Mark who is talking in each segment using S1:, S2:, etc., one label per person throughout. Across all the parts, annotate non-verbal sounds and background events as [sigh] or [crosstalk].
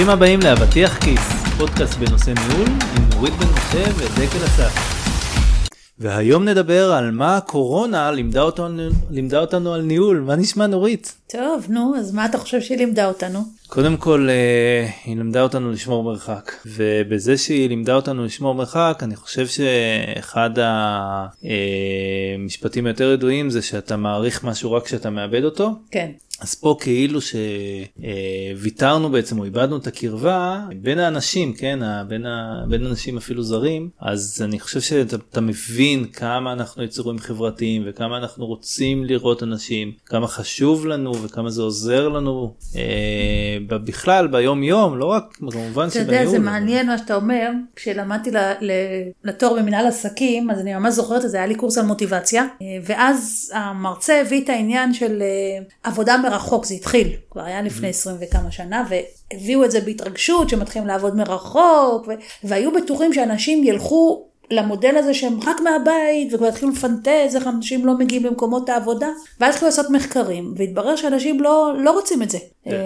S1: ברוכים הבאים לאבטיח כיס, פודקאסט בנושא ניהול עם נורית בן משה ודקל אסף. והיום נדבר על מה הקורונה לימדה אותנו, לימדה אותנו על ניהול, מה נשמע נורית?
S2: טוב, נו, אז מה אתה חושב שהיא לימדה אותנו?
S1: קודם כל אה, היא לימדה אותנו לשמור מרחק ובזה שהיא לימדה אותנו לשמור מרחק אני חושב שאחד המשפטים היותר ידועים זה שאתה מעריך משהו רק כשאתה מאבד אותו.
S2: כן.
S1: אז פה כאילו שוויתרנו בעצם או איבדנו את הקרבה בין האנשים כן בין, ה... בין אנשים אפילו זרים אז אני חושב שאתה מבין כמה אנחנו יצורים חברתיים וכמה אנחנו רוצים לראות אנשים כמה חשוב לנו וכמה זה עוזר לנו אה, בכלל ביום יום לא רק כמובן
S2: שבניהול. אתה יודע זה מעניין מה שאתה אומר כשלמדתי לתואר במנהל עסקים אז אני ממש זוכרת את זה היה לי קורס על מוטיבציה אה, ואז המרצה הביא את העניין של אה, עבודה מרחוק זה התחיל כבר היה לפני 20 וכמה שנה והביאו את זה בהתרגשות שמתחילים לעבוד מרחוק והיו בטוחים שאנשים ילכו למודל הזה שהם רק מהבית וכבר התחילו לפנטז איך אנשים לא מגיעים למקומות העבודה ואז התחילו לעשות מחקרים והתברר שאנשים לא, לא רוצים את זה. כן. אה,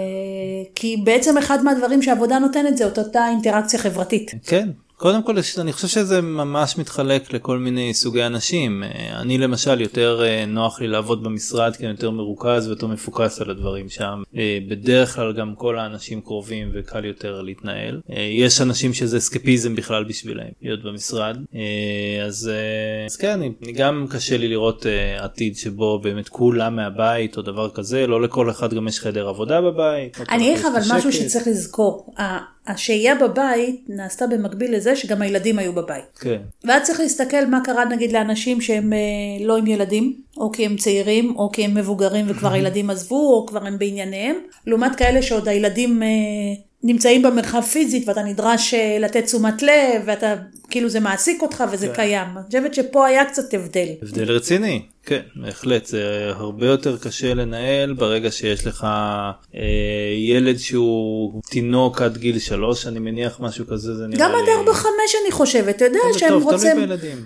S2: כי בעצם אחד מהדברים שהעבודה נותנת זה אותה אינטראקציה חברתית.
S1: כן, קודם כל אני חושב שזה ממש מתחלק לכל מיני סוגי אנשים. אה, אני למשל יותר אה, נוח לי לעבוד במשרד כי אני יותר מרוכז ויותר מפוקס על הדברים שם. אה, בדרך כלל גם כל האנשים קרובים וקל יותר להתנהל. יש אנשים שזה אסקפיזם בכלל בשבילם להיות במשרד. אז, אז כן אני, גם קשה לי לראות עתיד שבו באמת כולם מהבית או דבר כזה. לא לכל אחד גם יש חדר עבודה בבית.
S2: אני אגיד לך אבל משהו שצריך לזכור השהייה בבית נעשתה במקביל לזה שגם הילדים היו בבית.
S1: כן.
S2: ואז צריך להסתכל מה קרה נגיד לאנשים שהם אה, לא עם ילדים, או כי הם צעירים, או כי הם מבוגרים וכבר הילדים עזבו, או כבר הם בענייניהם, לעומת כאלה שעוד הילדים אה, נמצאים במרחב פיזית ואתה נדרש אה, לתת תשומת לב, ואתה, כאילו זה מעסיק אותך וזה כן. קיים. אני חושבת שפה היה קצת הבדל.
S1: הבדל רציני. כן, בהחלט, זה הרבה יותר קשה לנהל ברגע שיש לך אה, ילד שהוא תינוק עד גיל שלוש, אני מניח משהו כזה, זה
S2: נראה גם לי... גם עד ארבע חמש אני חושבת, אתה יודע שהם טוב, רוצים,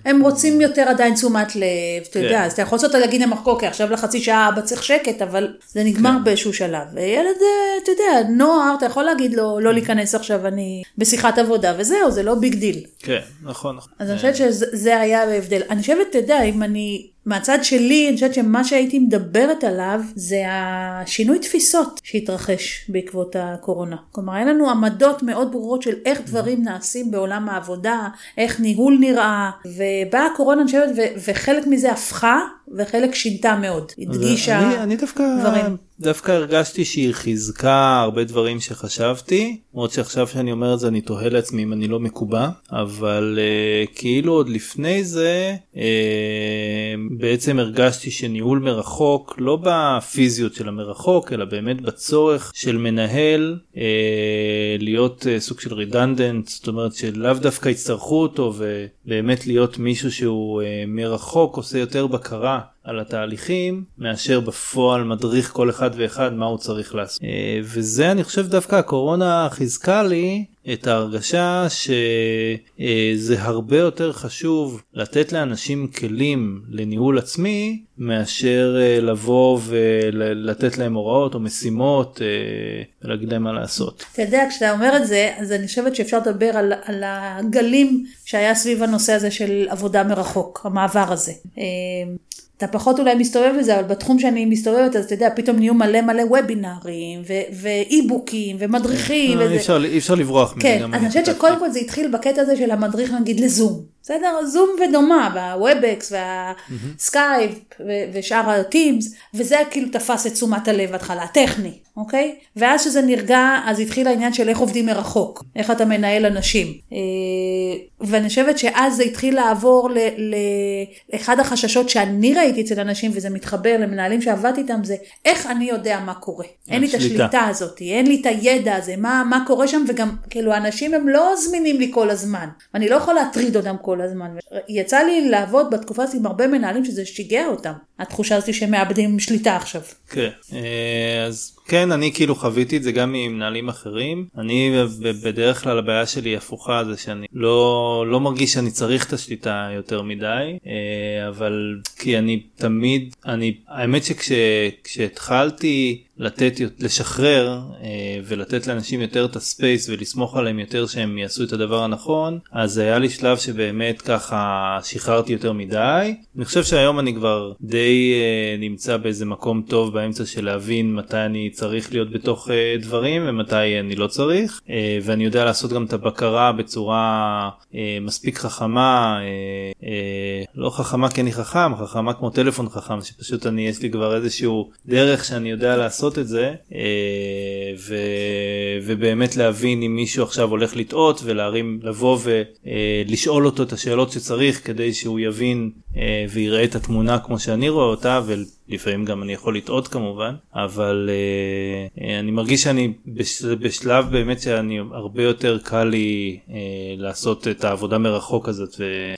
S2: הם רוצים יותר עדיין תשומת לב, אתה כן. יודע, אז אתה יכול לעשות להגיד להם, אוקיי, עכשיו לחצי שעה אבא צריך שקט, אבל זה נגמר כן. באיזשהו שלב. וילד, אה, אתה יודע, נוער, אתה יכול להגיד לו, לא להיכנס עכשיו, אני בשיחת עבודה, וזהו, זה לא big deal.
S1: כן, נכון, נכון.
S2: אז אני חושבת שזה היה ההבדל. אני חושבת, אתה יודע, אם אני... מהצד שלי, אני חושבת שמה שהייתי מדברת עליו זה השינוי תפיסות שהתרחש בעקבות הקורונה. כלומר, היה לנו עמדות מאוד ברורות של איך דברים נעשים בעולם העבודה, איך ניהול נראה, ובאה הקורונה, אני חושבת, וחלק מזה הפכה וחלק שינתה מאוד, הדגישה
S1: אני, אני דווקא, דברים. דווקא הרגשתי שהיא חיזקה הרבה דברים שחשבתי, למרות שעכשיו שאני אומר את זה אני תוהה לעצמי אם אני לא מקובע, אבל uh, כאילו עוד לפני זה uh, בעצם הרגשתי שניהול מרחוק, לא בפיזיות של המרחוק, אלא באמת בצורך של מנהל uh, להיות uh, סוג של רידנדנט, זאת אומרת שלאו דווקא יצטרכו אותו ובאמת להיות מישהו שהוא uh, מרחוק עושה יותר בקרה על התהליכים מאשר בפועל מדריך כל אחד ואחד מה הוא צריך לעשות. אה, וזה אני חושב דווקא הקורונה חיזקה לי את ההרגשה שזה הרבה יותר חשוב לתת לאנשים כלים לניהול עצמי מאשר אה, לבוא ולתת להם הוראות או משימות אה, ולהגיד להם מה לעשות.
S2: אתה יודע כשאתה אומר את זה אז אני חושבת שאפשר לדבר על, על הגלים שהיה סביב הנושא הזה של עבודה מרחוק המעבר הזה. אתה פחות אולי מסתובב בזה, אבל בתחום שאני מסתובבת, אז אתה יודע, פתאום נהיו מלא מלא וובינארים, ואי-בוקים, ומדריכים.
S1: אה, אי אפשר, אי אפשר לברוח
S2: מזה. כן, אז אני חושבת שקודם כל זה התחיל בקטע הזה של המדריך נגיד לזום. בסדר? זום ודומה, וה Webex והסקייפ ושאר הטימס, וזה כאילו תפס את תשומת הלב בהתחלה, הטכני, אוקיי? ואז שזה נרגע, אז התחיל העניין של איך עובדים מרחוק, איך אתה מנהל אנשים. אה, ואני חושבת שאז זה התחיל לעבור לאחד החששות שאני ראיתי אצל אנשים, וזה מתחבר למנהלים שעבדתי איתם, זה איך אני יודע מה קורה. אין לי את השליטה הזאת, אין לי את הידע הזה, מה, מה קורה שם, וגם כאילו האנשים הם לא זמינים לי כל הזמן, ואני לא יכולה להטריד אותם כל הזמן. יצא לי לעבוד בתקופה הזאת עם הרבה מנהלים שזה שיגע אותם, התחושה הזאת שהם מאבדים שליטה עכשיו.
S1: כן, אה, אז כן אני כאילו חוויתי את זה גם עם מנהלים אחרים אני בדרך כלל הבעיה שלי הפוכה זה שאני לא לא מרגיש שאני צריך את השליטה יותר מדי אה, אבל כי אני תמיד אני האמת שכשהתחלתי לתת, לשחרר ולתת לאנשים יותר את הספייס ולסמוך עליהם יותר שהם יעשו את הדבר הנכון, אז היה לי שלב שבאמת ככה שחררתי יותר מדי. אני חושב שהיום אני כבר די נמצא באיזה מקום טוב באמצע של להבין מתי אני צריך להיות בתוך דברים ומתי אני לא צריך, ואני יודע לעשות גם את הבקרה בצורה מספיק חכמה, לא חכמה כי אני חכם, חכמה כמו טלפון חכם שפשוט אני יש לי כבר איזשהו דרך שאני יודע לעשות את זה אה, ו, ובאמת להבין אם מישהו עכשיו הולך לטעות ולהרים לבוא ולשאול אותו את השאלות שצריך כדי שהוא יבין אה, ויראה את התמונה כמו שאני רואה אותה ולפעמים גם אני יכול לטעות כמובן אבל אה, אני מרגיש שאני בשלב באמת שאני הרבה יותר קל לי לעשות את העבודה מרחוק הזאת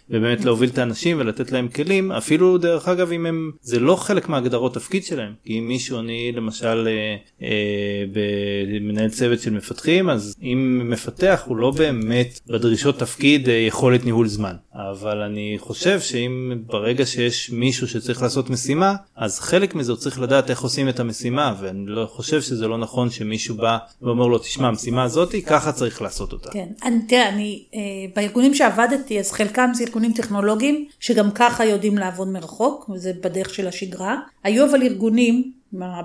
S1: ובאמת להוביל את האנשים ולתת להם כלים אפילו דרך אגב אם הם זה לא חלק מהגדרות תפקיד שלהם כי אם מישהו אני למשל אה, אה, במנהל צוות של מפתחים אז אם מפתח הוא לא באמת בדרישות תפקיד אה, יכולת ניהול זמן. אבל אני חושב שאם ברגע שיש מישהו שצריך לעשות משימה אז חלק מזה הוא צריך לדעת איך עושים את המשימה ואני לא חושב שזה לא נכון שמישהו בא ואומר לו תשמע המשימה הזאתי ככה צריך לעשות אותה.
S2: כן, אני, תראה אני אה, בארגונים שעבדתי אז חלקם זה ארגונים טכנולוגיים שגם ככה יודעים לעבוד מרחוק וזה בדרך של השגרה היו אבל ארגונים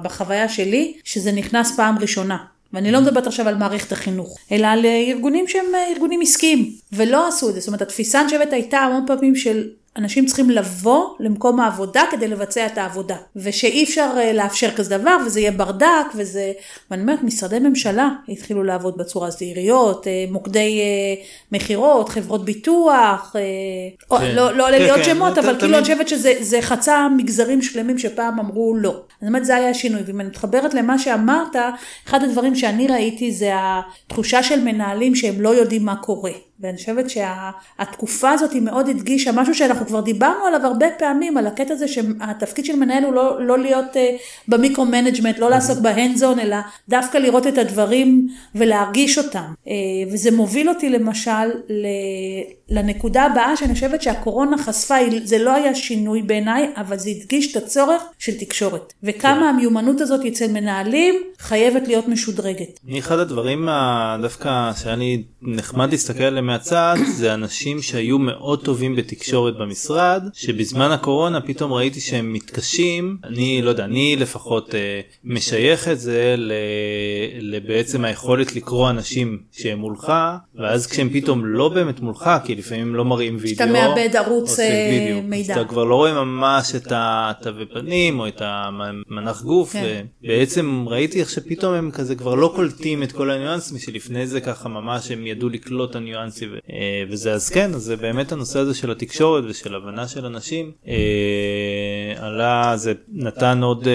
S2: בחוויה שלי שזה נכנס פעם ראשונה. ואני לא מדברת עכשיו על מערכת החינוך, אלא על ארגונים שהם ארגונים עסקיים, ולא עשו את זה. זאת אומרת, התפיסה הנשבת הייתה המון פעמים של אנשים צריכים לבוא למקום העבודה כדי לבצע את העבודה, ושאי אפשר אה, לאפשר כזה דבר, וזה יהיה ברדק, וזה... ואני אומרת, משרדי ממשלה התחילו לעבוד בצורה הזו, עיריות, אה, מוקדי אה, מכירות, חברות ביטוח, כן. לא עולה כן, להיות כן, שמות, אבל כאילו אני חושבת שזה חצה מגזרים שלמים שפעם אמרו לא. זאת אומרת, זה היה השינוי, ואם אני מתחברת למה שאמרת, אחד הדברים שאני ראיתי זה התחושה של מנהלים שהם לא יודעים מה קורה. ואני חושבת שהתקופה הזאת היא מאוד הדגישה משהו שאנחנו כבר דיברנו עליו הרבה פעמים, על הקטע הזה שהתפקיד של מנהל הוא לא, לא להיות uh, ב micro-management, לא לעסוק ב hands-on, אלא דווקא לראות את הדברים ולהרגיש אותם. אה, וזה מוביל אותי למשל ל, לנקודה הבאה שאני חושבת שהקורונה חשפה, זה לא היה שינוי בעיניי, אבל זה הדגיש את הצורך של תקשורת. וכמה כן. המיומנות הזאת אצל מנהלים חייבת להיות משודרגת.
S1: אחד הדברים דווקא שהיה לי נחמד להסתכל עליהם מהצד זה אנשים שהיו מאוד טובים בתקשורת במשרד שבזמן הקורונה פתאום ראיתי שהם מתקשים אני לא יודע אני לפחות אה, משייך את זה לבעצם היכולת לקרוא אנשים שהם מולך ואז כשהם פתאום לא באמת מולך כי לפעמים לא מראים וידאו.
S2: שאתה מאבד ערוץ אה, מידע.
S1: אתה כבר לא רואה ממש את התווי פנים או את המנח גוף כן. ובעצם ראיתי איך שפתאום הם כזה כבר לא קולטים את כל הניואנסים שלפני זה ככה ממש הם ידעו לקלוט את הניואנסים אה, וזה אז כן אז זה באמת הנושא הזה של התקשורת ושל הבנה של אנשים אה, עלה זה נתן עוד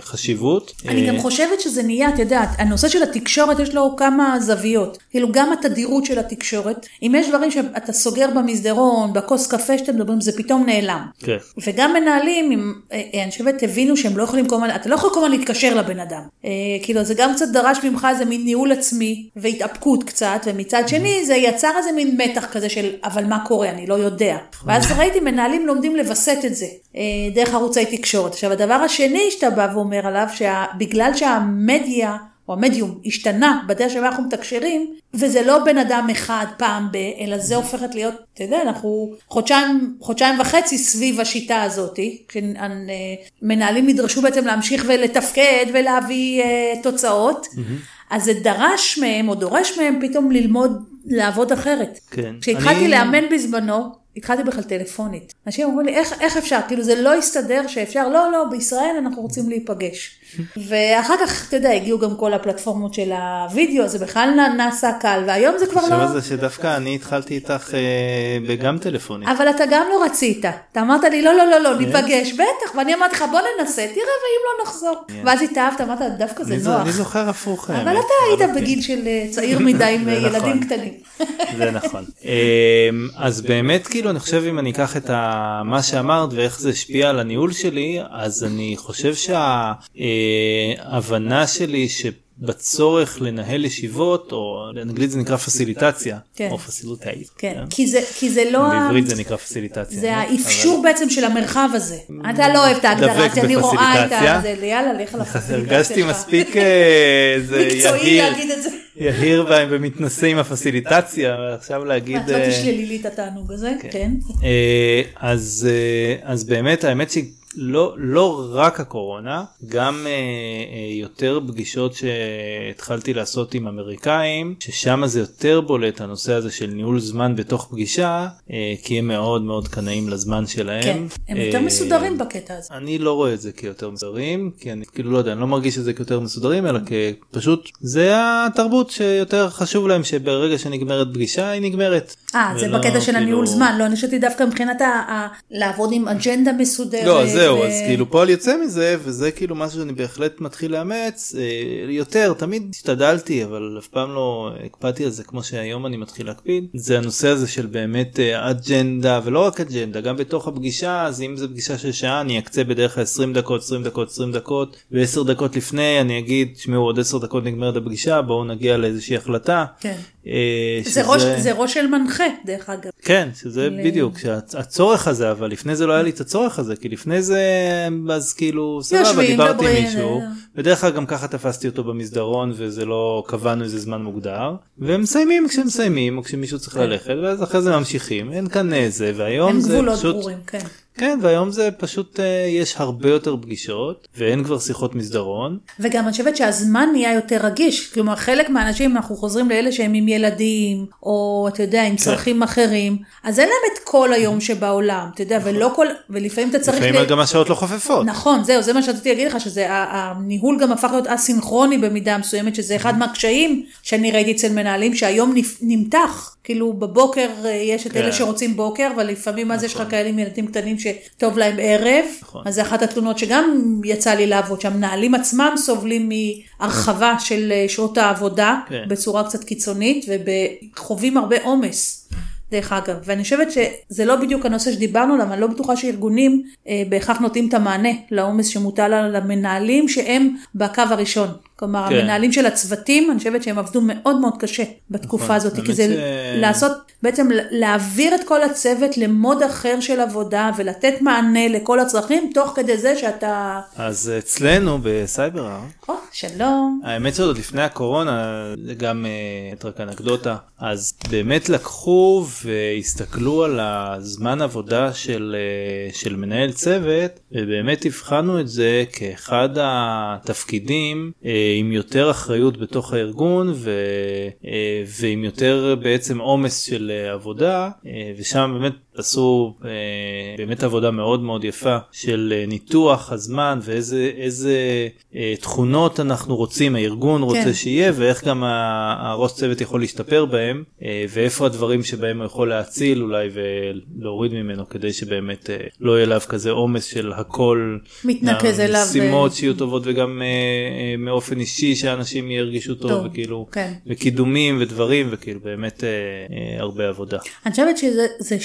S1: חשיבות.
S2: אני גם חושבת שזה נהיה את יודעת הנושא של התקשורת יש לו כמה זוויות כאילו גם התדירות של התקשורת אם יש דברים שאתה סוגר במסדרון, בכוס קפה שאתם מדברים, זה פתאום נעלם. כן. וגם מנהלים, אה, אה, אני חושבת, הבינו שהם לא יכולים כל הזמן, אתה לא יכול כל הזמן להתקשר לבן אדם. אה, כאילו, זה גם קצת דרש ממך איזה מין ניהול עצמי והתאפקות קצת, ומצד שני זה יצר איזה מין מתח כזה של, אבל מה קורה, אני לא יודע. ואז [laughs] ראיתי מנהלים לומדים לווסת את זה, אה, דרך ערוצי תקשורת. עכשיו, הדבר השני שאתה בא ואומר עליו, שבגלל שהמדיה, או המדיום השתנה בדרך שבה אנחנו מתקשרים, וזה לא בן אדם אחד פעם ב, אלא זה הופכת להיות, אתה יודע, אנחנו חודשיים, חודשיים וחצי סביב השיטה הזאת, כשמנהלים נדרשו בעצם להמשיך ולתפקד ולהביא uh, תוצאות, mm-hmm. אז זה דרש מהם או דורש מהם פתאום ללמוד לעבוד אחרת. כן. כשהתחלתי אני... לאמן בזמנו, התחלתי בכלל טלפונית. אנשים אמרו לי, איך, איך אפשר? כאילו זה לא הסתדר שאפשר, לא, לא, בישראל אנחנו רוצים להיפגש. ואחר כך, אתה יודע, הגיעו גם כל הפלטפורמות של הוידאו, זה בכלל נעשה קל, והיום זה כבר לא...
S1: זה שדווקא אני התחלתי איתך אה, בגם טלפונית.
S2: אבל אתה גם לא רצית. אתה אמרת לי, לא, לא, לא, לא, ניפגש, בטח, ואני אמרתי לך, בוא ננסה, תראה, ואם לא נחזור. ואז התאהבת, אמרת, דווקא זה נוח.
S1: אני זוכר הפוך.
S2: אבל אתה היית בגיל של אה, צעיר מדי עם אה, ילדים נכון. קטנים.
S1: זה נכון. [laughs] אז באמת, כאילו, אני חושב אם אני אקח את מה שאמרת ואיך זה השפיע על הניהול שלי, אז אני חושב שה... ההבנה שלי ש... בצורך לנהל ישיבות, או באנגלית זה נקרא פסיליטציה,
S2: כן.
S1: או פסיליטאית.
S2: כן, כי זה, כי זה לא...
S1: בעברית זה נקרא פסיליטציה.
S2: זה
S1: לא?
S2: האפשור בעצם של המרחב הזה. אתה לא אוהב את ההגדרה, אני רואה את. ה... זה, יאללה, לך
S1: אבל
S2: הפסיליטציה
S1: הרגשתי
S2: שלך.
S1: מספיק אה, זה
S2: מקצועי
S1: יהיר,
S2: להגיד את זה.
S1: יהיר ומתנשא עם הפסיליטציה, ועכשיו להגיד...
S2: את לא
S1: אה,
S2: תשללי לי את התענוג הזה, כן.
S1: אז אה, אז באמת האמת שלא לא רק הקורונה גם אה, אה, יותר פגישות שהתחלתי לעשות עם אמריקאים ששם זה יותר בולט הנושא הזה של ניהול זמן בתוך פגישה אה, כי הם מאוד מאוד קנאים לזמן שלהם.
S2: כן, הם יותר
S1: אה,
S2: מסודרים בקטע הזה.
S1: אני לא רואה את זה כיותר מסודרים כי אני כאילו לא יודע אני לא מרגיש את זה כיותר מסודרים אלא כפשוט זה התרבות שיותר חשוב להם שברגע שנגמרת פגישה היא נגמרת.
S2: אה, זה בקטע של הניהול
S1: כאילו-
S2: זמן, לא, אני חשבתי דווקא מבחינת ה- ה- לעבוד עם אג'נדה מסודרת.
S1: זהו
S2: ו-
S1: אז כאילו פועל יוצא מזה וזה כאילו משהו שאני בהחלט מתחיל לאמץ אה, יותר תמיד השתדלתי אבל אף פעם לא הקפדתי על זה כמו שהיום אני מתחיל להקפיד זה הנושא הזה של באמת אה, אג'נדה ולא רק אג'נדה גם בתוך הפגישה אז אם זו פגישה של שעה אני אקצה בדרך כלל 20 דקות 20 דקות 20 דקות ו10 דקות לפני אני אגיד תשמעו עוד 10 דקות נגמרת הפגישה בואו נגיע לאיזושהי החלטה.
S2: כן.
S1: אה,
S2: זה
S1: שזה-
S2: ראש- זה ראש של מנחה, דרך אגב.
S1: כן, שזה
S2: ל-
S1: בדיוק, שהצורך הזה, אבל לפני זה לא היה לי את הצורך הזה, כי לפני זה, אז כאילו, סבבה, דיברתי עם מישהו,
S2: אה.
S1: בדרך כלל גם ככה תפסתי אותו במסדרון, וזה לא, קבענו איזה זמן מוגדר, והם מסיימים כשהם מסיימים, או כשמישהו צריך ללכת, ואז אחרי זה ממשיכים, אין כאן איזה, והיום
S2: אין
S1: זה
S2: גבולות
S1: פשוט,
S2: ברורים, כן.
S1: כן, והיום זה פשוט, אה, יש הרבה יותר פגישות, ואין כבר שיחות מסדרון,
S2: וגם אני חושבת שהזמן נהיה יותר רגיש. כלומר, חלק מהאנשים, אנחנו חוזרים לאלה שהם עם ילדים, או אתה יודע, עם
S1: כן.
S2: צרכים אחרים, אז אין להם את כל היום [laughs] שבעולם, אתה יודע, ולא כל, ולפעמים אתה צריך...
S1: לפעמים
S2: ל-
S1: גם השעות לא חופפות.
S2: נכון, זהו, זה מה שרציתי להגיד לך, שזה הניהול גם הפך להיות אסינכרוני במידה מסוימת, שזה אחד מהקשיים שאני ראיתי אצל מנהלים, שהיום נמתח. כאילו בבוקר אה, יש את
S1: כן.
S2: אלה שרוצים בוקר, אבל לפעמים אז יש לך כאלה עם ילדים קטנים שטוב להם ערב.
S1: נכון.
S2: אז זה אחת התלונות שגם יצא לי לעבוד, שהמנהלים עצמם סובלים מהרחבה של אה, שעות העבודה
S1: כן.
S2: בצורה קצת קיצונית, וחווים הרבה עומס. דרך אגב, ואני חושבת שזה לא בדיוק הנושא שדיברנו עליו, אני לא בטוחה שארגונים אה, בהכרח נותנים את המענה לעומס שמוטל על המנהלים שהם בקו הראשון. כלומר,
S1: כן.
S2: המנהלים של הצוותים, אני חושבת שהם עבדו מאוד מאוד קשה בתקופה
S1: נכון,
S2: הזאת, כי זה
S1: ש-
S2: לעשות, בעצם להעביר את כל הצוות למוד אחר של עבודה ולתת מענה לכל הצרכים, תוך כדי זה שאתה,
S1: אז אצלנו בסייבר ארט,
S2: או, שלום.
S1: האמת שעוד לפני הקורונה זה גם אה, רק אנקדוטה אז באמת לקחו והסתכלו על הזמן עבודה של אה, של מנהל צוות ובאמת הבחנו את זה כאחד התפקידים אה, עם יותר אחריות בתוך הארגון ו, אה, ועם יותר בעצם עומס של אה, עבודה אה, ושם באמת עשו אה, באמת עבודה מאוד מאוד יפה של אה, ניתוח הזמן ואיזה איזה אה, תכונות אנחנו רוצים הארגון רוצה
S2: כן.
S1: שיהיה ואיך גם הראש צוות יכול להשתפר בהם אה, ואיפה הדברים שבהם הוא יכול להציל אולי ולהוריד ממנו כדי שבאמת אה, לא יהיה עליו כזה עומס של הכל.
S2: מתנקז אליו,
S1: משימות
S2: אה,
S1: שיהיו טובות וגם אה, אה, מאופן אישי שאנשים ירגישו טוב,
S2: טוב,
S1: וכאילו
S2: כן.
S1: וקידומים ודברים וכאילו באמת אה, אה, הרבה עבודה.
S2: אני חושבת שזה זה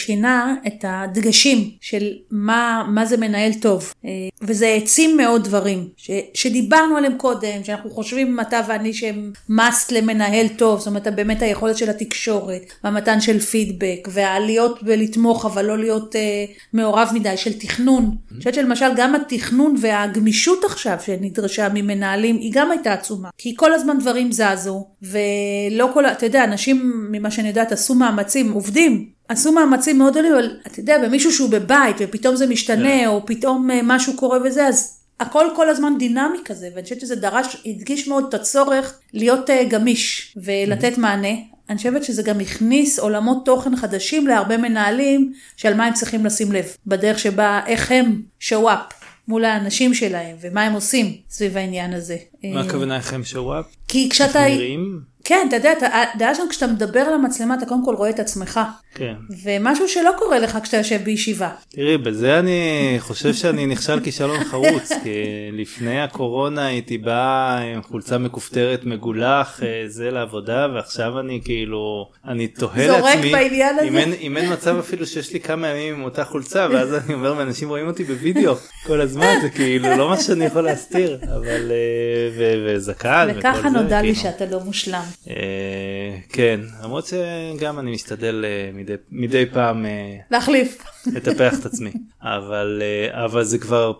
S2: את הדגשים של מה, מה זה מנהל טוב, אה, וזה העצים מאוד דברים ש, שדיברנו עליהם קודם, שאנחנו חושבים אתה ואני שהם must למנהל טוב, זאת אומרת באמת היכולת של התקשורת, והמתן של פידבק, והעליות בלתמוך אבל לא להיות אה, מעורב מדי, של תכנון. אני חושבת שלמשל גם התכנון והגמישות עכשיו שנדרשה ממנהלים, היא גם הייתה עצומה, כי כל הזמן דברים זזו, ולא כל, אתה יודע, אנשים ממה שאני יודעת עשו מאמצים, עובדים, עשו מאמצים מאוד גדולים, אבל אתה יודע, במישהו שהוא בבית ופתאום זה משתנה, או פתאום אה, משהו קורה וזה, אז הכל כל הזמן דינמי כזה, ואני חושבת שזה דרש, הדגיש מאוד את הצורך להיות אה, גמיש ולתת מענה. אני חושבת שזה גם הכניס עולמות תוכן חדשים להרבה מנהלים, שעל מה הם צריכים לשים לב, בדרך שבה, איך הם show up מול האנשים שלהם, ומה הם עושים סביב העניין הזה.
S1: מה
S2: אה,
S1: הכוונה איך show up?
S2: כי כשאתה...
S1: נראים?
S2: כן, אתה יודע, הדעה שם כשאתה מדבר על המצלמה, אתה קודם כל רואה את עצמך.
S1: כן.
S2: ומשהו שלא קורה לך כשאתה יושב בישיבה.
S1: תראי, בזה אני חושב שאני נכשל כישלון חרוץ, כי לפני הקורונה הייתי בא עם חולצה מכופתרת מגולח, אה, זה לעבודה, ועכשיו אני כאילו, אני תוהה
S2: זורק
S1: לעצמי,
S2: בעניין הזה.
S1: אם אין, אם אין מצב אפילו שיש לי כמה ימים עם אותה חולצה, ואז אני אומר, ואנשים רואים אותי בווידאו כל הזמן, זה כאילו לא מה שאני יכול להסתיר, אבל, אה, וזקן, וכל
S2: וככה
S1: זה,
S2: נודע לי
S1: כאילו.
S2: שאתה לא מושלם.
S1: אה, כן, למרות שגם אני משתדל אה, מדי, פעם אה,
S2: להחליף.
S1: לטפח את [laughs] עצמי אבל אבל זה כבר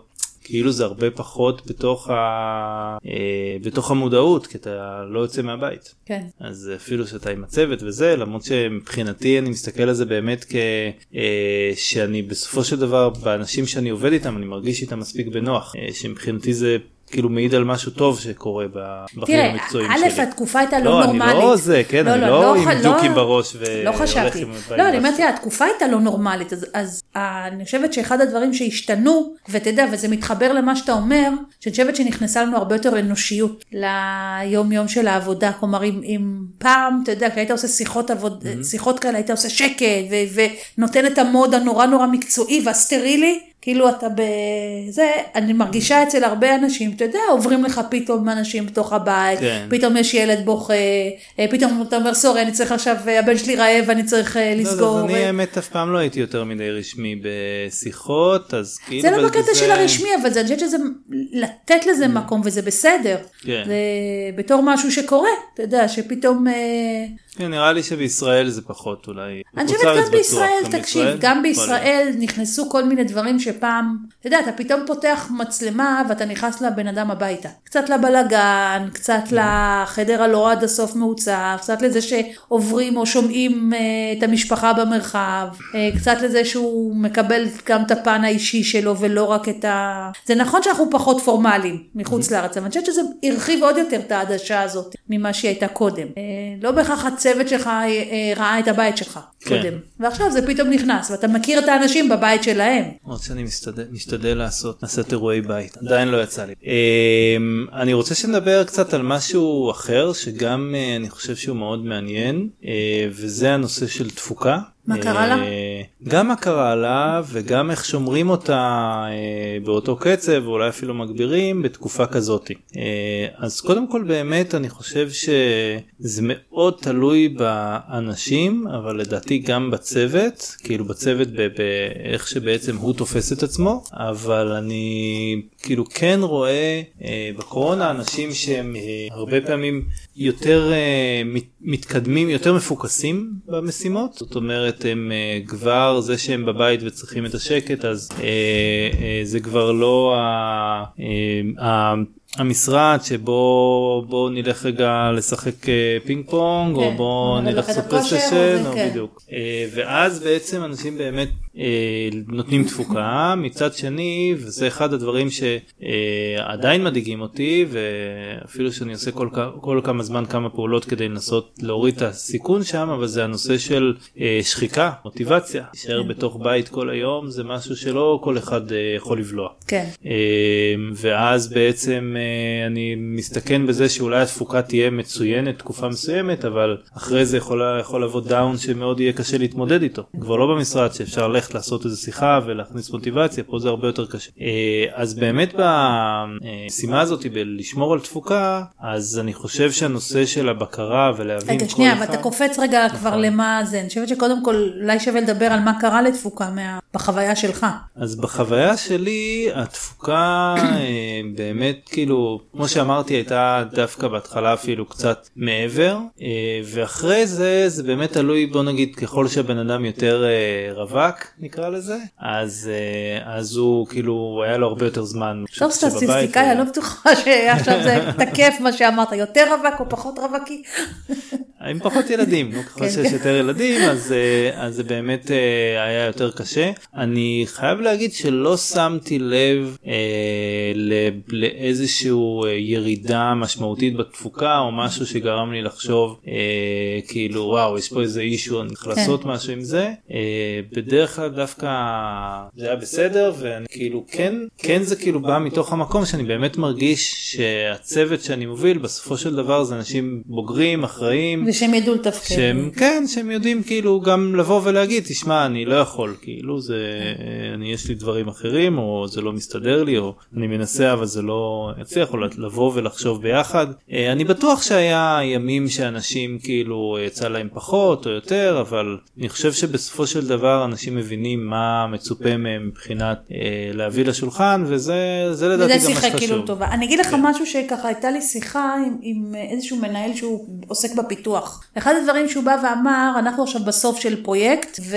S1: כאילו זה הרבה פחות בתוך ה... אה, בתוך המודעות כי אתה לא יוצא מהבית
S2: כן.
S1: אז אפילו שאתה עם הצוות וזה למרות שמבחינתי אני מסתכל על זה באמת כ... אה, שאני בסופו של דבר באנשים שאני עובד איתם אני מרגיש איתם מספיק בנוח אה, שמבחינתי זה כאילו מעיד על משהו טוב שקורה בחיים
S2: תראה,
S1: המקצועיים
S2: א',
S1: שלי.
S2: התקופה הייתה לא
S1: לא, אני
S2: נורמלית.
S1: לא זה, כן, אני לא עם
S2: ח-
S1: דוקים בראש ו-
S2: לא חשבתי.
S1: עם
S2: לא, אני. אומרת, תראה, התקופה הייתה לא נורמלית, אז- אז אני חושבת שאחד הדברים שהשתנו, ותדע, וזה מתחבר למה שאתה אומר, שאני חושבת שנכנסה לנו הרבה יותר אנושיות ליום יום של העבודה. כלומר, אם, אם פעם, אתה יודע, כשהיית עושה שיחות, עבוד, שיחות כאלה, היית עושה שקט, ו- ונותן את המוד הנורא נורא מקצועי והסטרילי, כאילו אתה בזה, אני מרגישה אצל הרבה אנשים, אתה יודע, עוברים לך פתאום אנשים בתוך הבית,
S1: כן.
S2: פתאום יש ילד בוכה, אה, פתאום אתה אומר סורי, אני צריך עכשיו, אה, הבן שלי רעב, אני צריך אה,
S1: לא,
S2: לסגור.
S1: אז אני
S2: אה."
S1: האמת אף פעם לא הייתי יותר מדי רשמי בשיחות אז כאילו
S2: זה לא בקטע של הרשמי, אבל זה- אני חושבת שזה, לתת לזה מקום וזה בסדר.
S1: כן.
S2: זה בתור משהו שקורה, אתה יודע, שפתאום...
S1: כן, נראה לי שבישראל זה פחות אולי.
S2: אני חושבת גם
S1: בטוח,
S2: בישראל, תקשיב,
S1: בישראל?
S2: גם
S1: יכול
S2: בישראל נכנסו כל מיני דברים שפעם, אתה יודע, אתה פתאום פותח מצלמה ואתה נכנס לבן אדם הביתה. קצת לבלגן, קצת לחדר הלא עד הסוף מעוצב, קצת לזה שעוברים או שומעים אה, את המשפחה במרחב, אה, קצת לזה שהוא מקבל גם את הפן האישי שלו ולא רק את ה... זה נכון שאנחנו פחות פורמליים מחוץ לארץ, אבל אני חושבת שזה הרחיב עוד יותר את העדשה הזאת ממה שהיא הייתה קודם. אה, לא בהכרח הצוות שלך אה, אה, ראה את הבית שלך
S1: כן.
S2: קודם. ועכשיו זה פתאום נכנס, ואתה מכיר את האנשים בבית שלהם.
S1: למרות שאני משתדל, משתדל לעשות, לעשות אירועי בית, עדיין לא יצא לי. אמ, אני רוצה שנדבר קצת על משהו אחר שגם אה, אני חושב שהוא מאוד מעניין אה, וזה הנושא של תפוקה.
S2: מה קרה לה?
S1: אה, גם מה קרה לה וגם איך שומרים אותה אה, באותו קצב ואולי אפילו מגבירים בתקופה כזאת. אה, אז קודם כל באמת אני חושב שזה מאוד תלוי באנשים אבל לדעתי גם בצוות כאילו בצוות באיך שבעצם הוא תופס את עצמו אבל אני כאילו כן רואה אה, בקורונה אנשים שהם הרבה פעמים יותר מת, מתקדמים יותר מפוקסים במשימות זאת אומרת הם אה, כבר זה שהם בבית וצריכים את השקט אז אה, אה, זה כבר לא ה, אה, ה, המשרד שבו בוא נלך רגע לשחק פינג פונג או
S2: כן,
S1: בוא
S2: או
S1: נלך
S2: לחדר
S1: לעשות
S2: כושר, או כן.
S1: בדיוק ואז בעצם אנשים באמת נותנים תפוקה מצד שני וזה אחד הדברים שעדיין מדאיגים אותי ואפילו שאני עושה כל, כל כמה זמן כמה פעולות כדי לנסות להוריד את הסיכון שם אבל זה הנושא של אה, שחיקה מוטיבציה להישאר בתוך בית כל היום זה משהו שלא כל אחד אה, יכול לבלוע.
S2: כן.
S1: אה, ואז בעצם אה, אני מסתכן בזה שאולי התפוקה תהיה מצוינת תקופה מסוימת אבל אחרי זה יכול, יכול לבוא דאון שמאוד יהיה קשה להתמודד איתו כבר לא במשרד שאפשר ללכת לעשות איזה שיחה ולהכניס מוטיבציה פה זה הרבה יותר קשה אה, אז באמת במשימה הזאת בלשמור על תפוקה אז אני חושב שהנושא של הבקרה ולהבין
S2: רגע,
S1: כל
S2: שנייה,
S1: אחד
S2: אבל אתה קופץ רגע כבר למה זה. אני חושבת שקודם כל, אולי שווה לדבר על מה קרה לתפוקה מה- בחוויה שלך.
S1: אז בחוויה שלי התפוקה אה, באמת כאילו כמו שאמרתי הייתה דווקא בהתחלה אפילו קצת מעבר אה, ואחרי זה זה באמת תלוי בוא נגיד ככל שהבן אדם יותר רווק נקרא לזה אז אה, אז הוא כאילו היה לו הרבה יותר זמן.
S2: טוב סטטיסטיקאי, אני לא בטוחה שעכשיו זה תקף מה שאמרת, יותר רווק או פחות רווקי.
S1: עם פחות ילדים, ככל
S2: כן,
S1: שיש
S2: כן.
S1: יותר ילדים אז, אה, אז זה באמת אה, היה יותר קשה. אני חייב להגיד שלא שמתי לב לאיזשהו ירידה משמעותית בתפוקה או משהו שגרם לי לחשוב כאילו וואו יש פה איזה אישו אני צריך
S2: כן.
S1: לעשות משהו עם זה. בדרך כלל כלל דווקא זה היה בסדר ואני כאילו כן כן זה כאילו בא מתוך המקום שאני באמת מרגיש שהצוות שאני מוביל בסופו של דבר זה אנשים בוגרים אחראים
S2: ושהם ידעו לתפקד.
S1: שהם כן שהם יודעים כאילו גם לבוא ולהגיד תשמע אני לא יכול כאילו זה אני יש לי דברים אחרים או זה לא מסתדר לי או אני מנסה אבל זה לא יצליח או לבוא ולחשוב ביחד אה, אני בטוח שהיה ימים שאנשים כאילו יצא להם פחות או יותר אבל אני חושב שבסופו של דבר אנשים מבינים מה מצופה מהם מבחינת אה, להביא לשולחן וזה זה לדעתי גם מה
S2: וזה שיחה
S1: שחשוב.
S2: כאילו טובה. אני אגיד לך
S1: כן.
S2: משהו שככה הייתה לי שיחה עם, עם איזשהו מנהל שהוא עוסק בפיתוח. אחד הדברים שהוא בא ואמר, אנחנו עכשיו בסוף של פרויקט, ו...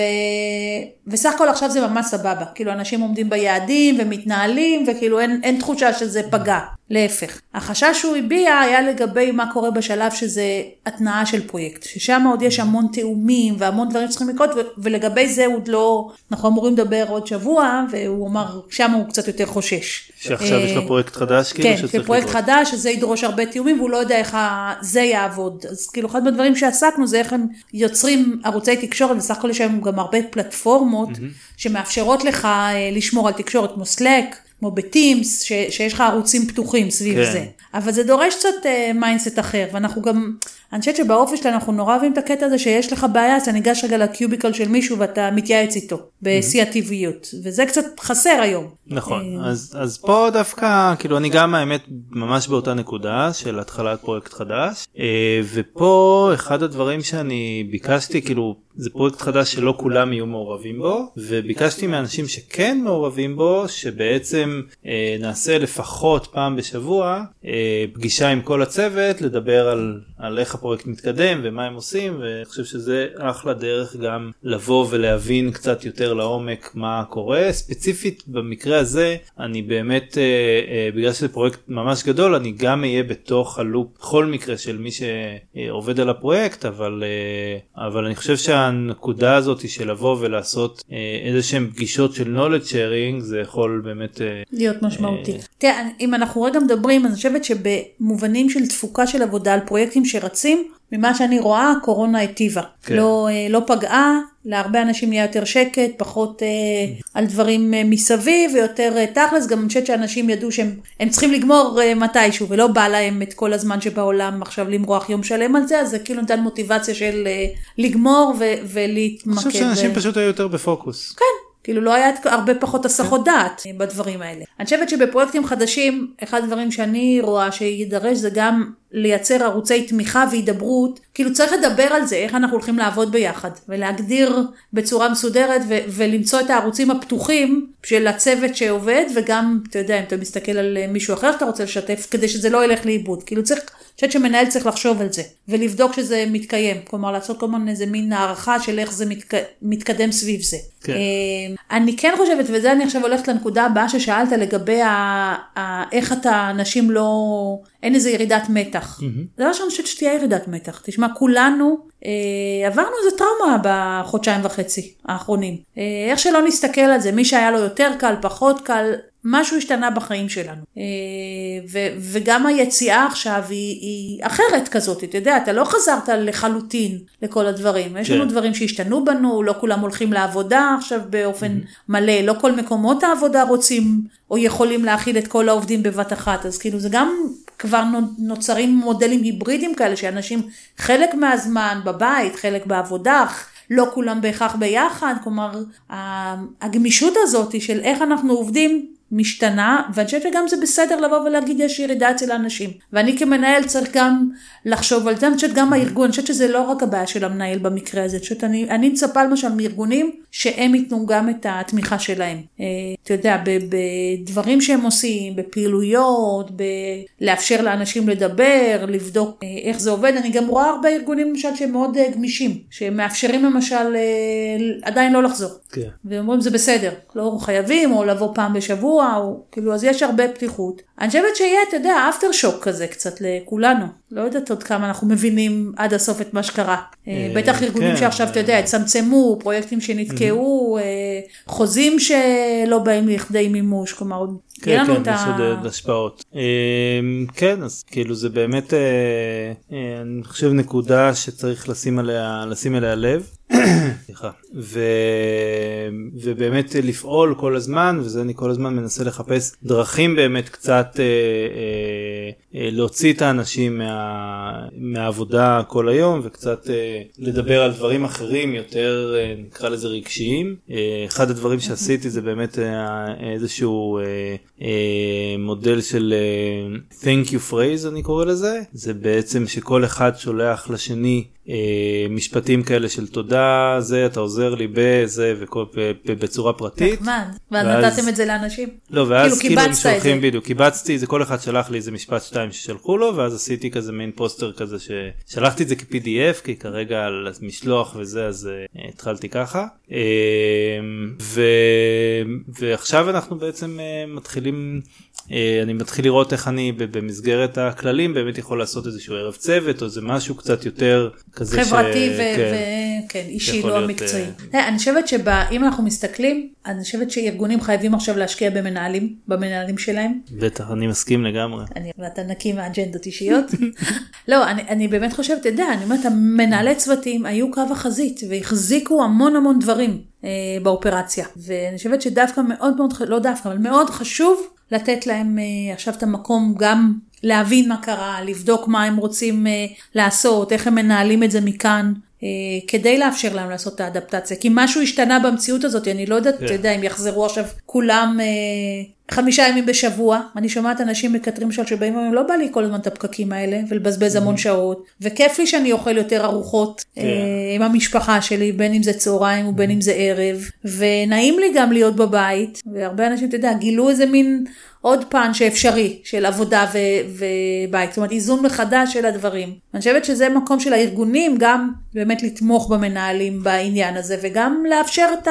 S2: וסך הכל עכשיו זה ממש סבבה. כאילו אנשים עומדים ביעדים ומתנהלים, וכאילו אין, אין תחושה שזה פגע. להפך. החשש שהוא הביע היה לגבי מה קורה בשלב שזה התנעה של פרויקט. ששם עוד יש המון תיאומים והמון דברים שצריכים לקרות, ו- ולגבי זה עוד לא, אנחנו אמורים לדבר עוד שבוע, והוא אמר, שם הוא קצת יותר חושש.
S1: שעכשיו יש לו
S2: אה,
S1: פרויקט חדש כאילו
S2: כן,
S1: שצריך
S2: של פרויקט
S1: לקרות.
S2: חדש, שזה ידרוש הרבה תיאומים, והוא לא יודע איך זה יעבוד. אז כאילו, אחד מהדברים שעסקנו זה איך הם יוצרים ערוצי תקשורת, בסך הכל יש היום גם הרבה פלטפורמות שמאפשרות לך אה, לשמור על תקשורת, כמו Slack, כמו ב Teams, ש- שיש לך ערוצים פתוחים סביב
S1: כן.
S2: זה. אבל זה דורש קצת mindset אחר, ואנחנו גם, אני חושבת שבאופי שלנו אנחנו נורא אוהבים את הקטע הזה שיש לך בעיה, אז אתה ניגש רגע ל cubicle של מישהו ואתה מתייעץ איתו, בשיא הטבעיות, וזה קצת חסר היום.
S1: נכון
S2: אה,
S1: אז אז פה דווקא כאילו אני גם האמת ממש באותה נקודה של התחלת פרויקט חדש אה, ופה אחד הדברים שאני ביקשתי כאילו זה פרויקט חדש שלא כולם יהיו מעורבים בו וביקשתי מאנשים שכן מעורבים בו שבעצם אה, נעשה לפחות פעם בשבוע אה, פגישה עם כל הצוות לדבר על, על איך הפרויקט מתקדם ומה הם עושים ואני חושב שזה אחלה דרך גם לבוא ולהבין קצת יותר לעומק מה קורה. ספציפית במקרה הזה אני באמת אה, אה, בגלל שזה פרויקט ממש גדול אני גם אהיה בתוך הלופ בכל מקרה של מי שעובד על הפרויקט אבל אה, אבל אני חושב שהנקודה הזאת של לבוא ולעשות אה, איזה שהם פגישות של knowledge sharing זה יכול באמת אה,
S2: להיות משמעותי. תראה, אם אנחנו רגע מדברים, אני חושבת שבמובנים של תפוקה של עבודה על פרויקטים שרצים, ממה שאני רואה, הקורונה היטיבה.
S1: כן.
S2: לא, אה, לא פגעה, להרבה אנשים נהיה יותר שקט, פחות אה, על דברים אה, מסביב ויותר אה, תכלס. גם אני חושבת שאנשים ידעו שהם הם צריכים לגמור אה, מתישהו, ולא בא להם את כל הזמן שבעולם עכשיו למרוח יום שלם על זה, אז זה כאילו נתן מוטיבציה של אה, לגמור ו-
S1: אני
S2: ולהתמקד.
S1: חושב שאנשים
S2: ב-
S1: פשוט היו יותר בפוקוס.
S2: כן, כאילו לא היה הרבה פחות הסחות דעת בדברים האלה. אני חושבת שבפרויקטים חדשים, אחד הדברים שאני רואה שיידרש זה גם לייצר ערוצי תמיכה והידברות. כאילו צריך לדבר על זה, איך אנחנו הולכים לעבוד ביחד, ולהגדיר בצורה מסודרת ו- ולמצוא את הערוצים הפתוחים של הצוות שעובד, וגם, אתה יודע, אם אתה מסתכל על אה, מישהו אחר שאתה רוצה לשתף, כדי שזה לא ילך לאיבוד. כאילו צריך, חושבת שמנהל צריך לחשוב על זה, ולבדוק שזה מתקיים. כלומר, לעשות כל הזמן איזה מין הערכה של איך זה מתק... מתקדם סביב זה.
S1: כן.
S2: אה, אני כן חושבת, וזה אני עכשיו הולכת לנקודה הבאה ששאלת לגבי ה... ה... איך אתה, אנשים לא, אין איזה ירידת מתח. זה דבר שאני חושבת שתהיה ירידת מתח. תשמע, כולנו אה, עברנו איזה טראומה בחודשיים וחצי האחרונים. אה, איך שלא נסתכל על זה, מי שהיה לו יותר קל, פחות קל, משהו השתנה בחיים שלנו. אה, ו- וגם היציאה עכשיו היא, היא אחרת כזאת, אתה יודע, אתה לא חזרת לחלוטין לכל הדברים. יש
S1: כן.
S2: לנו דברים שהשתנו בנו, לא כולם הולכים לעבודה עכשיו באופן מלא, לא כל מקומות העבודה רוצים או יכולים להכיל את כל העובדים בבת אחת, אז כאילו זה גם כבר נו- נוצרים מודלים היברידיים כאלה, שאנשים חלק מהזמן בבית, חלק בעבודה, לא כולם בהכרח ביחד, כלומר הגמישות הזאת של איך אנחנו עובדים משתנה, ואני חושבת שגם זה בסדר לבוא ולהגיד יש ירידה אצל האנשים. ואני כמנהל צריך גם לחשוב על זה, אני חושבת גם הארגון, אני חושבת שזה לא רק הבעיה של המנהל במקרה הזה, אני חושבת אני, אני מצפה למשל מארגונים שהם ייתנו גם את התמיכה שלהם. אה, אתה יודע, בדברים שהם עושים, בפעילויות, בלאפשר לאנשים לדבר, לבדוק אה, איך זה עובד. אני גם רואה הרבה ארגונים למשל שהם מאוד אה, גמישים, שמאפשרים למשל אה, עדיין לא לחזור.
S1: כן.
S2: ואומרים זה בסדר, לא חייבים, או לבוא פעם בשבוע, או כאילו, אז יש הרבה פתיחות. אני חושבת שיהיה, אתה יודע, אפטר שוק כזה קצת לכולנו. לא יודעת עוד כמה אנחנו מבינים עד הסוף את מה שקרה. אה,
S1: אה,
S2: בטח ארגונים
S1: כן,
S2: שעכשיו, אתה יודע,
S1: אה.
S2: הצטמצמו, פרויקטים שנתקעו, וחוזים שלא באים לכדי מימוש, כלומר עוד
S1: כן, כן,
S2: את
S1: יש. עוד השפעות. כן, אז כאילו זה באמת, אני חושב נקודה שצריך לשים עליה, לשים אליה לב. סליחה. ו... ובאמת לפעול כל הזמן, וזה אני כל הזמן מנסה לחפש דרכים באמת קצת אה, אה, אה, להוציא את האנשים מה... מהעבודה כל היום, וקצת אה, לדבר על דברים אחרים יותר, אה, נקרא לזה רגשיים. אה, אחד הדברים שעשיתי זה באמת אה, איזשהו אה, אה, מודל של אה, thank you phrase אני קורא לזה, זה בעצם שכל אחד שולח לשני משפטים כאלה של תודה זה אתה עוזר לי בזה וכל ב- ב- בצורה פרטית.
S2: נחמד, ואז נתתם את זה לאנשים.
S1: לא ואז
S2: כאילו
S1: כאילו הם שולחים. בדיוק קיבצתי זה כל אחד שלח לי איזה משפט שתיים ששלחו לו ואז עשיתי כזה מעין פוסטר כזה ששלחתי את זה כ-PDF כי כרגע על משלוח וזה אז אה, התחלתי ככה אה. ועכשיו אנחנו בעצם אה, מתחילים. אה, אני מתחיל לראות איך אני במסגרת הכללים באמת יכול לעשות איזשהו ערב צוות או איזה משהו קצת יותר כזה
S2: חברתי
S1: ש...
S2: ו-
S1: כן.
S2: וכן, אישי, לא מקצועי.
S1: אה,
S2: אני חושבת שאם אנחנו מסתכלים, אני חושבת שארגונים חייבים עכשיו להשקיע במנהלים, במנהלים שלהם.
S1: בטח אני מסכים לגמרי.
S2: אני, ואתה נקי מאג'נדות אישיות. [laughs] לא, אני, אני באמת חושבת, אתה יודע, אני אומרת, המנהלי צוותים היו קו החזית והחזיקו המון המון דברים אה, באופרציה. ואני חושבת שדווקא מאוד מאוד, לא דווקא, אבל מאוד חשוב לתת להם אה, עכשיו את המקום גם להבין מה קרה, לבדוק מה הם רוצים אה, לעשות, איך הם מנהלים את זה מכאן. אה, כדי לאפשר להם לעשות את האדפטציה, כי משהו השתנה במציאות הזאת, אני לא יודעת, אתה
S1: כן.
S2: יודע, אם יחזרו עכשיו כולם חמישה ימים בשבוע, אני שומעת אנשים מקטרים למשל שבאים ואומרים, לא בא לי כל הזמן את הפקקים האלה, ולבזבז המון שעות, וכיף לי שאני אוכל יותר ארוחות
S1: כן.
S2: אה, עם המשפחה שלי, בין אם זה צהריים ובין אם זה ערב, ונעים לי גם להיות בבית, והרבה אנשים, אתה יודע, גילו איזה מין עוד פן שאפשרי של עבודה ו- ובית, זאת אומרת איזון מחדש של הדברים. אני חושבת שזה מקום של הארגונים גם באמת לתמוך במנהלים בעניין הזה, וגם לאפשר את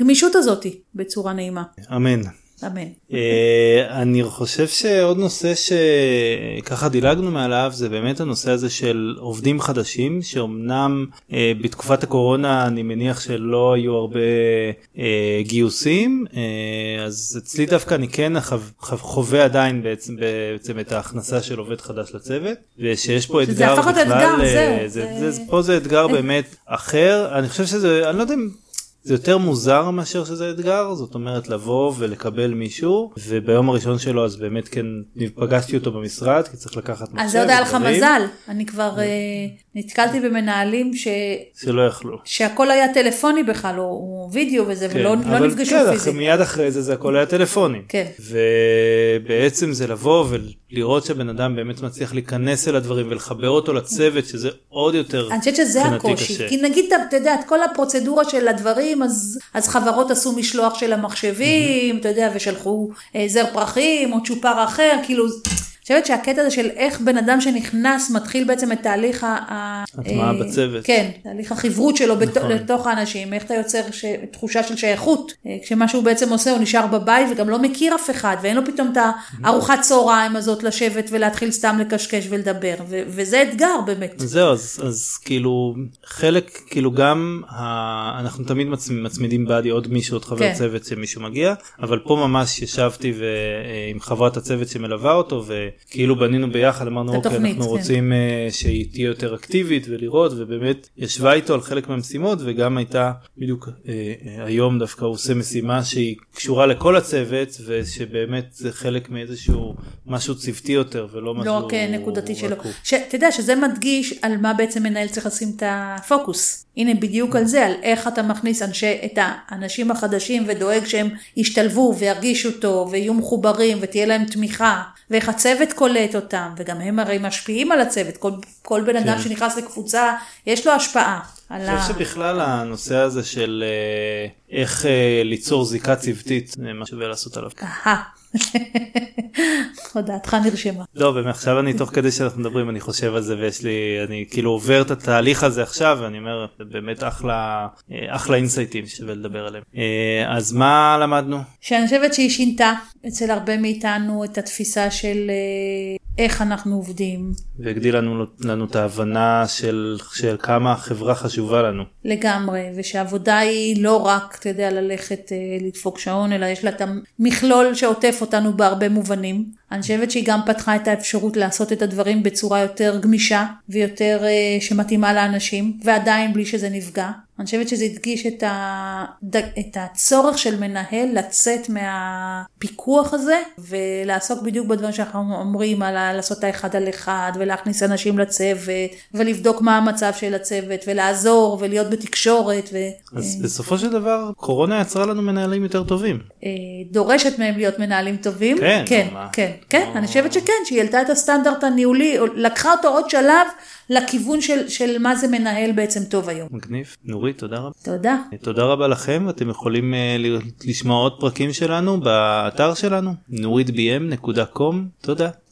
S2: הגמישות הזאת בצורה נעימה.
S1: אמן.
S2: אמן.
S1: אה, אני חושב שעוד נושא שככה דילגנו מעליו זה באמת הנושא הזה של עובדים חדשים שאומנם אה, בתקופת הקורונה אני מניח שלא היו הרבה אה, גיוסים אז אצלי דווקא אני כן חו- חו- חווה עדיין בעצם, בעצם את ההכנסה של עובד חדש לצוות ושיש פה אתגר בכלל זה, פה זה אתגר באמת אחר אני חושב שזה אני לא יודע אם זה יותר מוזר מאשר שזה אתגר זאת אומרת לבוא ולקבל מישהו וביום הראשון שלו אז באמת כן פגשתי אותו במשרד כי צריך לקחת מחשב
S2: אז זה עוד היה לך מזל, אני כבר אה, נתקלתי במנהלים ש...
S1: שלא יכלו.
S2: שהכל היה טלפוני בכלל, או, או וידאו וזה,
S1: כן,
S2: ולא לא נפגשו
S1: כן,
S2: פיזית.
S1: מיד אחרי זה זה הכל היה טלפונים.
S2: כן.
S1: ובעצם זה לבוא ולראות שהבן אדם באמת מצליח להיכנס אל הדברים ולחבר אותו לצוות שזה עוד יותר
S2: אני חושבת שזה הקושי,
S1: קשה.
S2: כי נגיד, אתה- יודע, את כל הפרוצדורה של הדברים, אז, אז חברות עשו משלוח של המחשבים, אתה יודע, ושלחו אה, זר פרחים או צ'ופר אחר, כאילו, חושבת שהקטע הזה של איך בן אדם שנכנס מתחיל בעצם את תהליך ה...
S1: הטמעה
S2: אה,
S1: בצוות.
S2: כן, תהליך החברות שלו בת-
S1: נכון.
S2: לתוך האנשים, איך אתה יוצר ש... תחושה של שייכות. אה, כשמה שהוא בעצם עושה, הוא נשאר בבית וגם לא מכיר אף אחד, ואין לו פתאום את הארוחת צהריים הזאת לשבת ולהתחיל סתם לקשקש ולדבר, ו... וזה אתגר באמת.
S1: זהו אז, אז כאילו חלק כאילו גם ה... אנחנו תמיד מצ... מצמידים בעדי עוד מישהו עוד חבר
S2: כן.
S1: צוות שמישהו מגיע אבל פה ממש ישבתי ו... אה, עם חברת הצוות שמלווה אותו וכאילו בנינו ביחד אמרנו אוקיי אנחנו
S2: כן.
S1: רוצים אה, שהיא תהיה יותר אקטיבית ולראות ובאמת ישבה איתו על חלק מהמשימות וגם הייתה בדיוק אה, היום דווקא הוא עושה משימה שהיא קשורה לכל הצוות ושבאמת זה חלק מאיזשהו משהו צבטי יותר ולא משהו
S2: לא אה, נקודתי שלו. שאתה יודע שזה מדגיש על מה בעצם מנהל צריך לשים את הפוקוס. הנה בדיוק על זה, על איך אתה מכניס אנשי, את האנשים החדשים ודואג שהם ישתלבו וירגישו טוב ויהיו מחוברים ותהיה להם תמיכה ואיך הצוות קולט אותם וגם הם הרי משפיעים על הצוות, כל, כל בן אדם
S1: כן.
S2: שנכנס לקבוצה יש לו השפעה. על
S1: אני
S2: ה...
S1: חושב שבכלל הנושא הזה של אה, איך אה, ליצור זיקה צוותית מה שווה לעשות עליו.
S2: אהה. [laughs] הודעתך נרשמה.
S1: לא באמת עכשיו אני תוך כדי שאנחנו מדברים אני חושב על זה ויש לי אני כאילו עובר את התהליך הזה עכשיו ואני אומר באמת אחלה אה, אחלה אינסייטים ששווה לדבר עליהם. אז מה למדנו?
S2: שאני חושבת שהיא שינתה אצל הרבה מאיתנו את התפיסה של איך אנחנו עובדים.
S1: והגדיל לנו, לנו את ההבנה של, של כמה החברה חשובה לנו.
S2: לגמרי, ושעבודה היא לא רק, אתה יודע, ללכת אה, לדפוק שעון, אלא יש לה את המכלול שעוטף אותנו בהרבה מובנים. אני חושבת שהיא גם פתחה את האפשרות לעשות את הדברים בצורה יותר גמישה ויותר אה, שמתאימה לאנשים, ועדיין בלי שזה נפגע. אני חושבת שזה הדגיש את, ה... את הצורך של מנהל לצאת מהפיקוח הזה ולעסוק בדיוק בדברים שאנחנו אומרים על לעשות את האחד על אחד ולהכניס אנשים לצוות ולבדוק מה המצב של הצוות ולעזור ולהיות בתקשורת. ו...
S1: אז בסופו של דבר קורונה יצרה לנו מנהלים יותר טובים.
S2: אה, דורשת מהם להיות מנהלים טובים.
S1: כן,
S2: כן? כן, כן, אני חושבת שכן, שהיא העלתה את הסטנדרט הניהולי, לקחה אותו עוד שלב לכיוון של, של מה זה מנהל בעצם טוב היום.
S1: מגניב. נורית, תודה רבה.
S2: תודה.
S1: תודה רבה לכם, אתם יכולים uh, לשמוע עוד פרקים שלנו באתר שלנו, נוריתbm.com, תודה.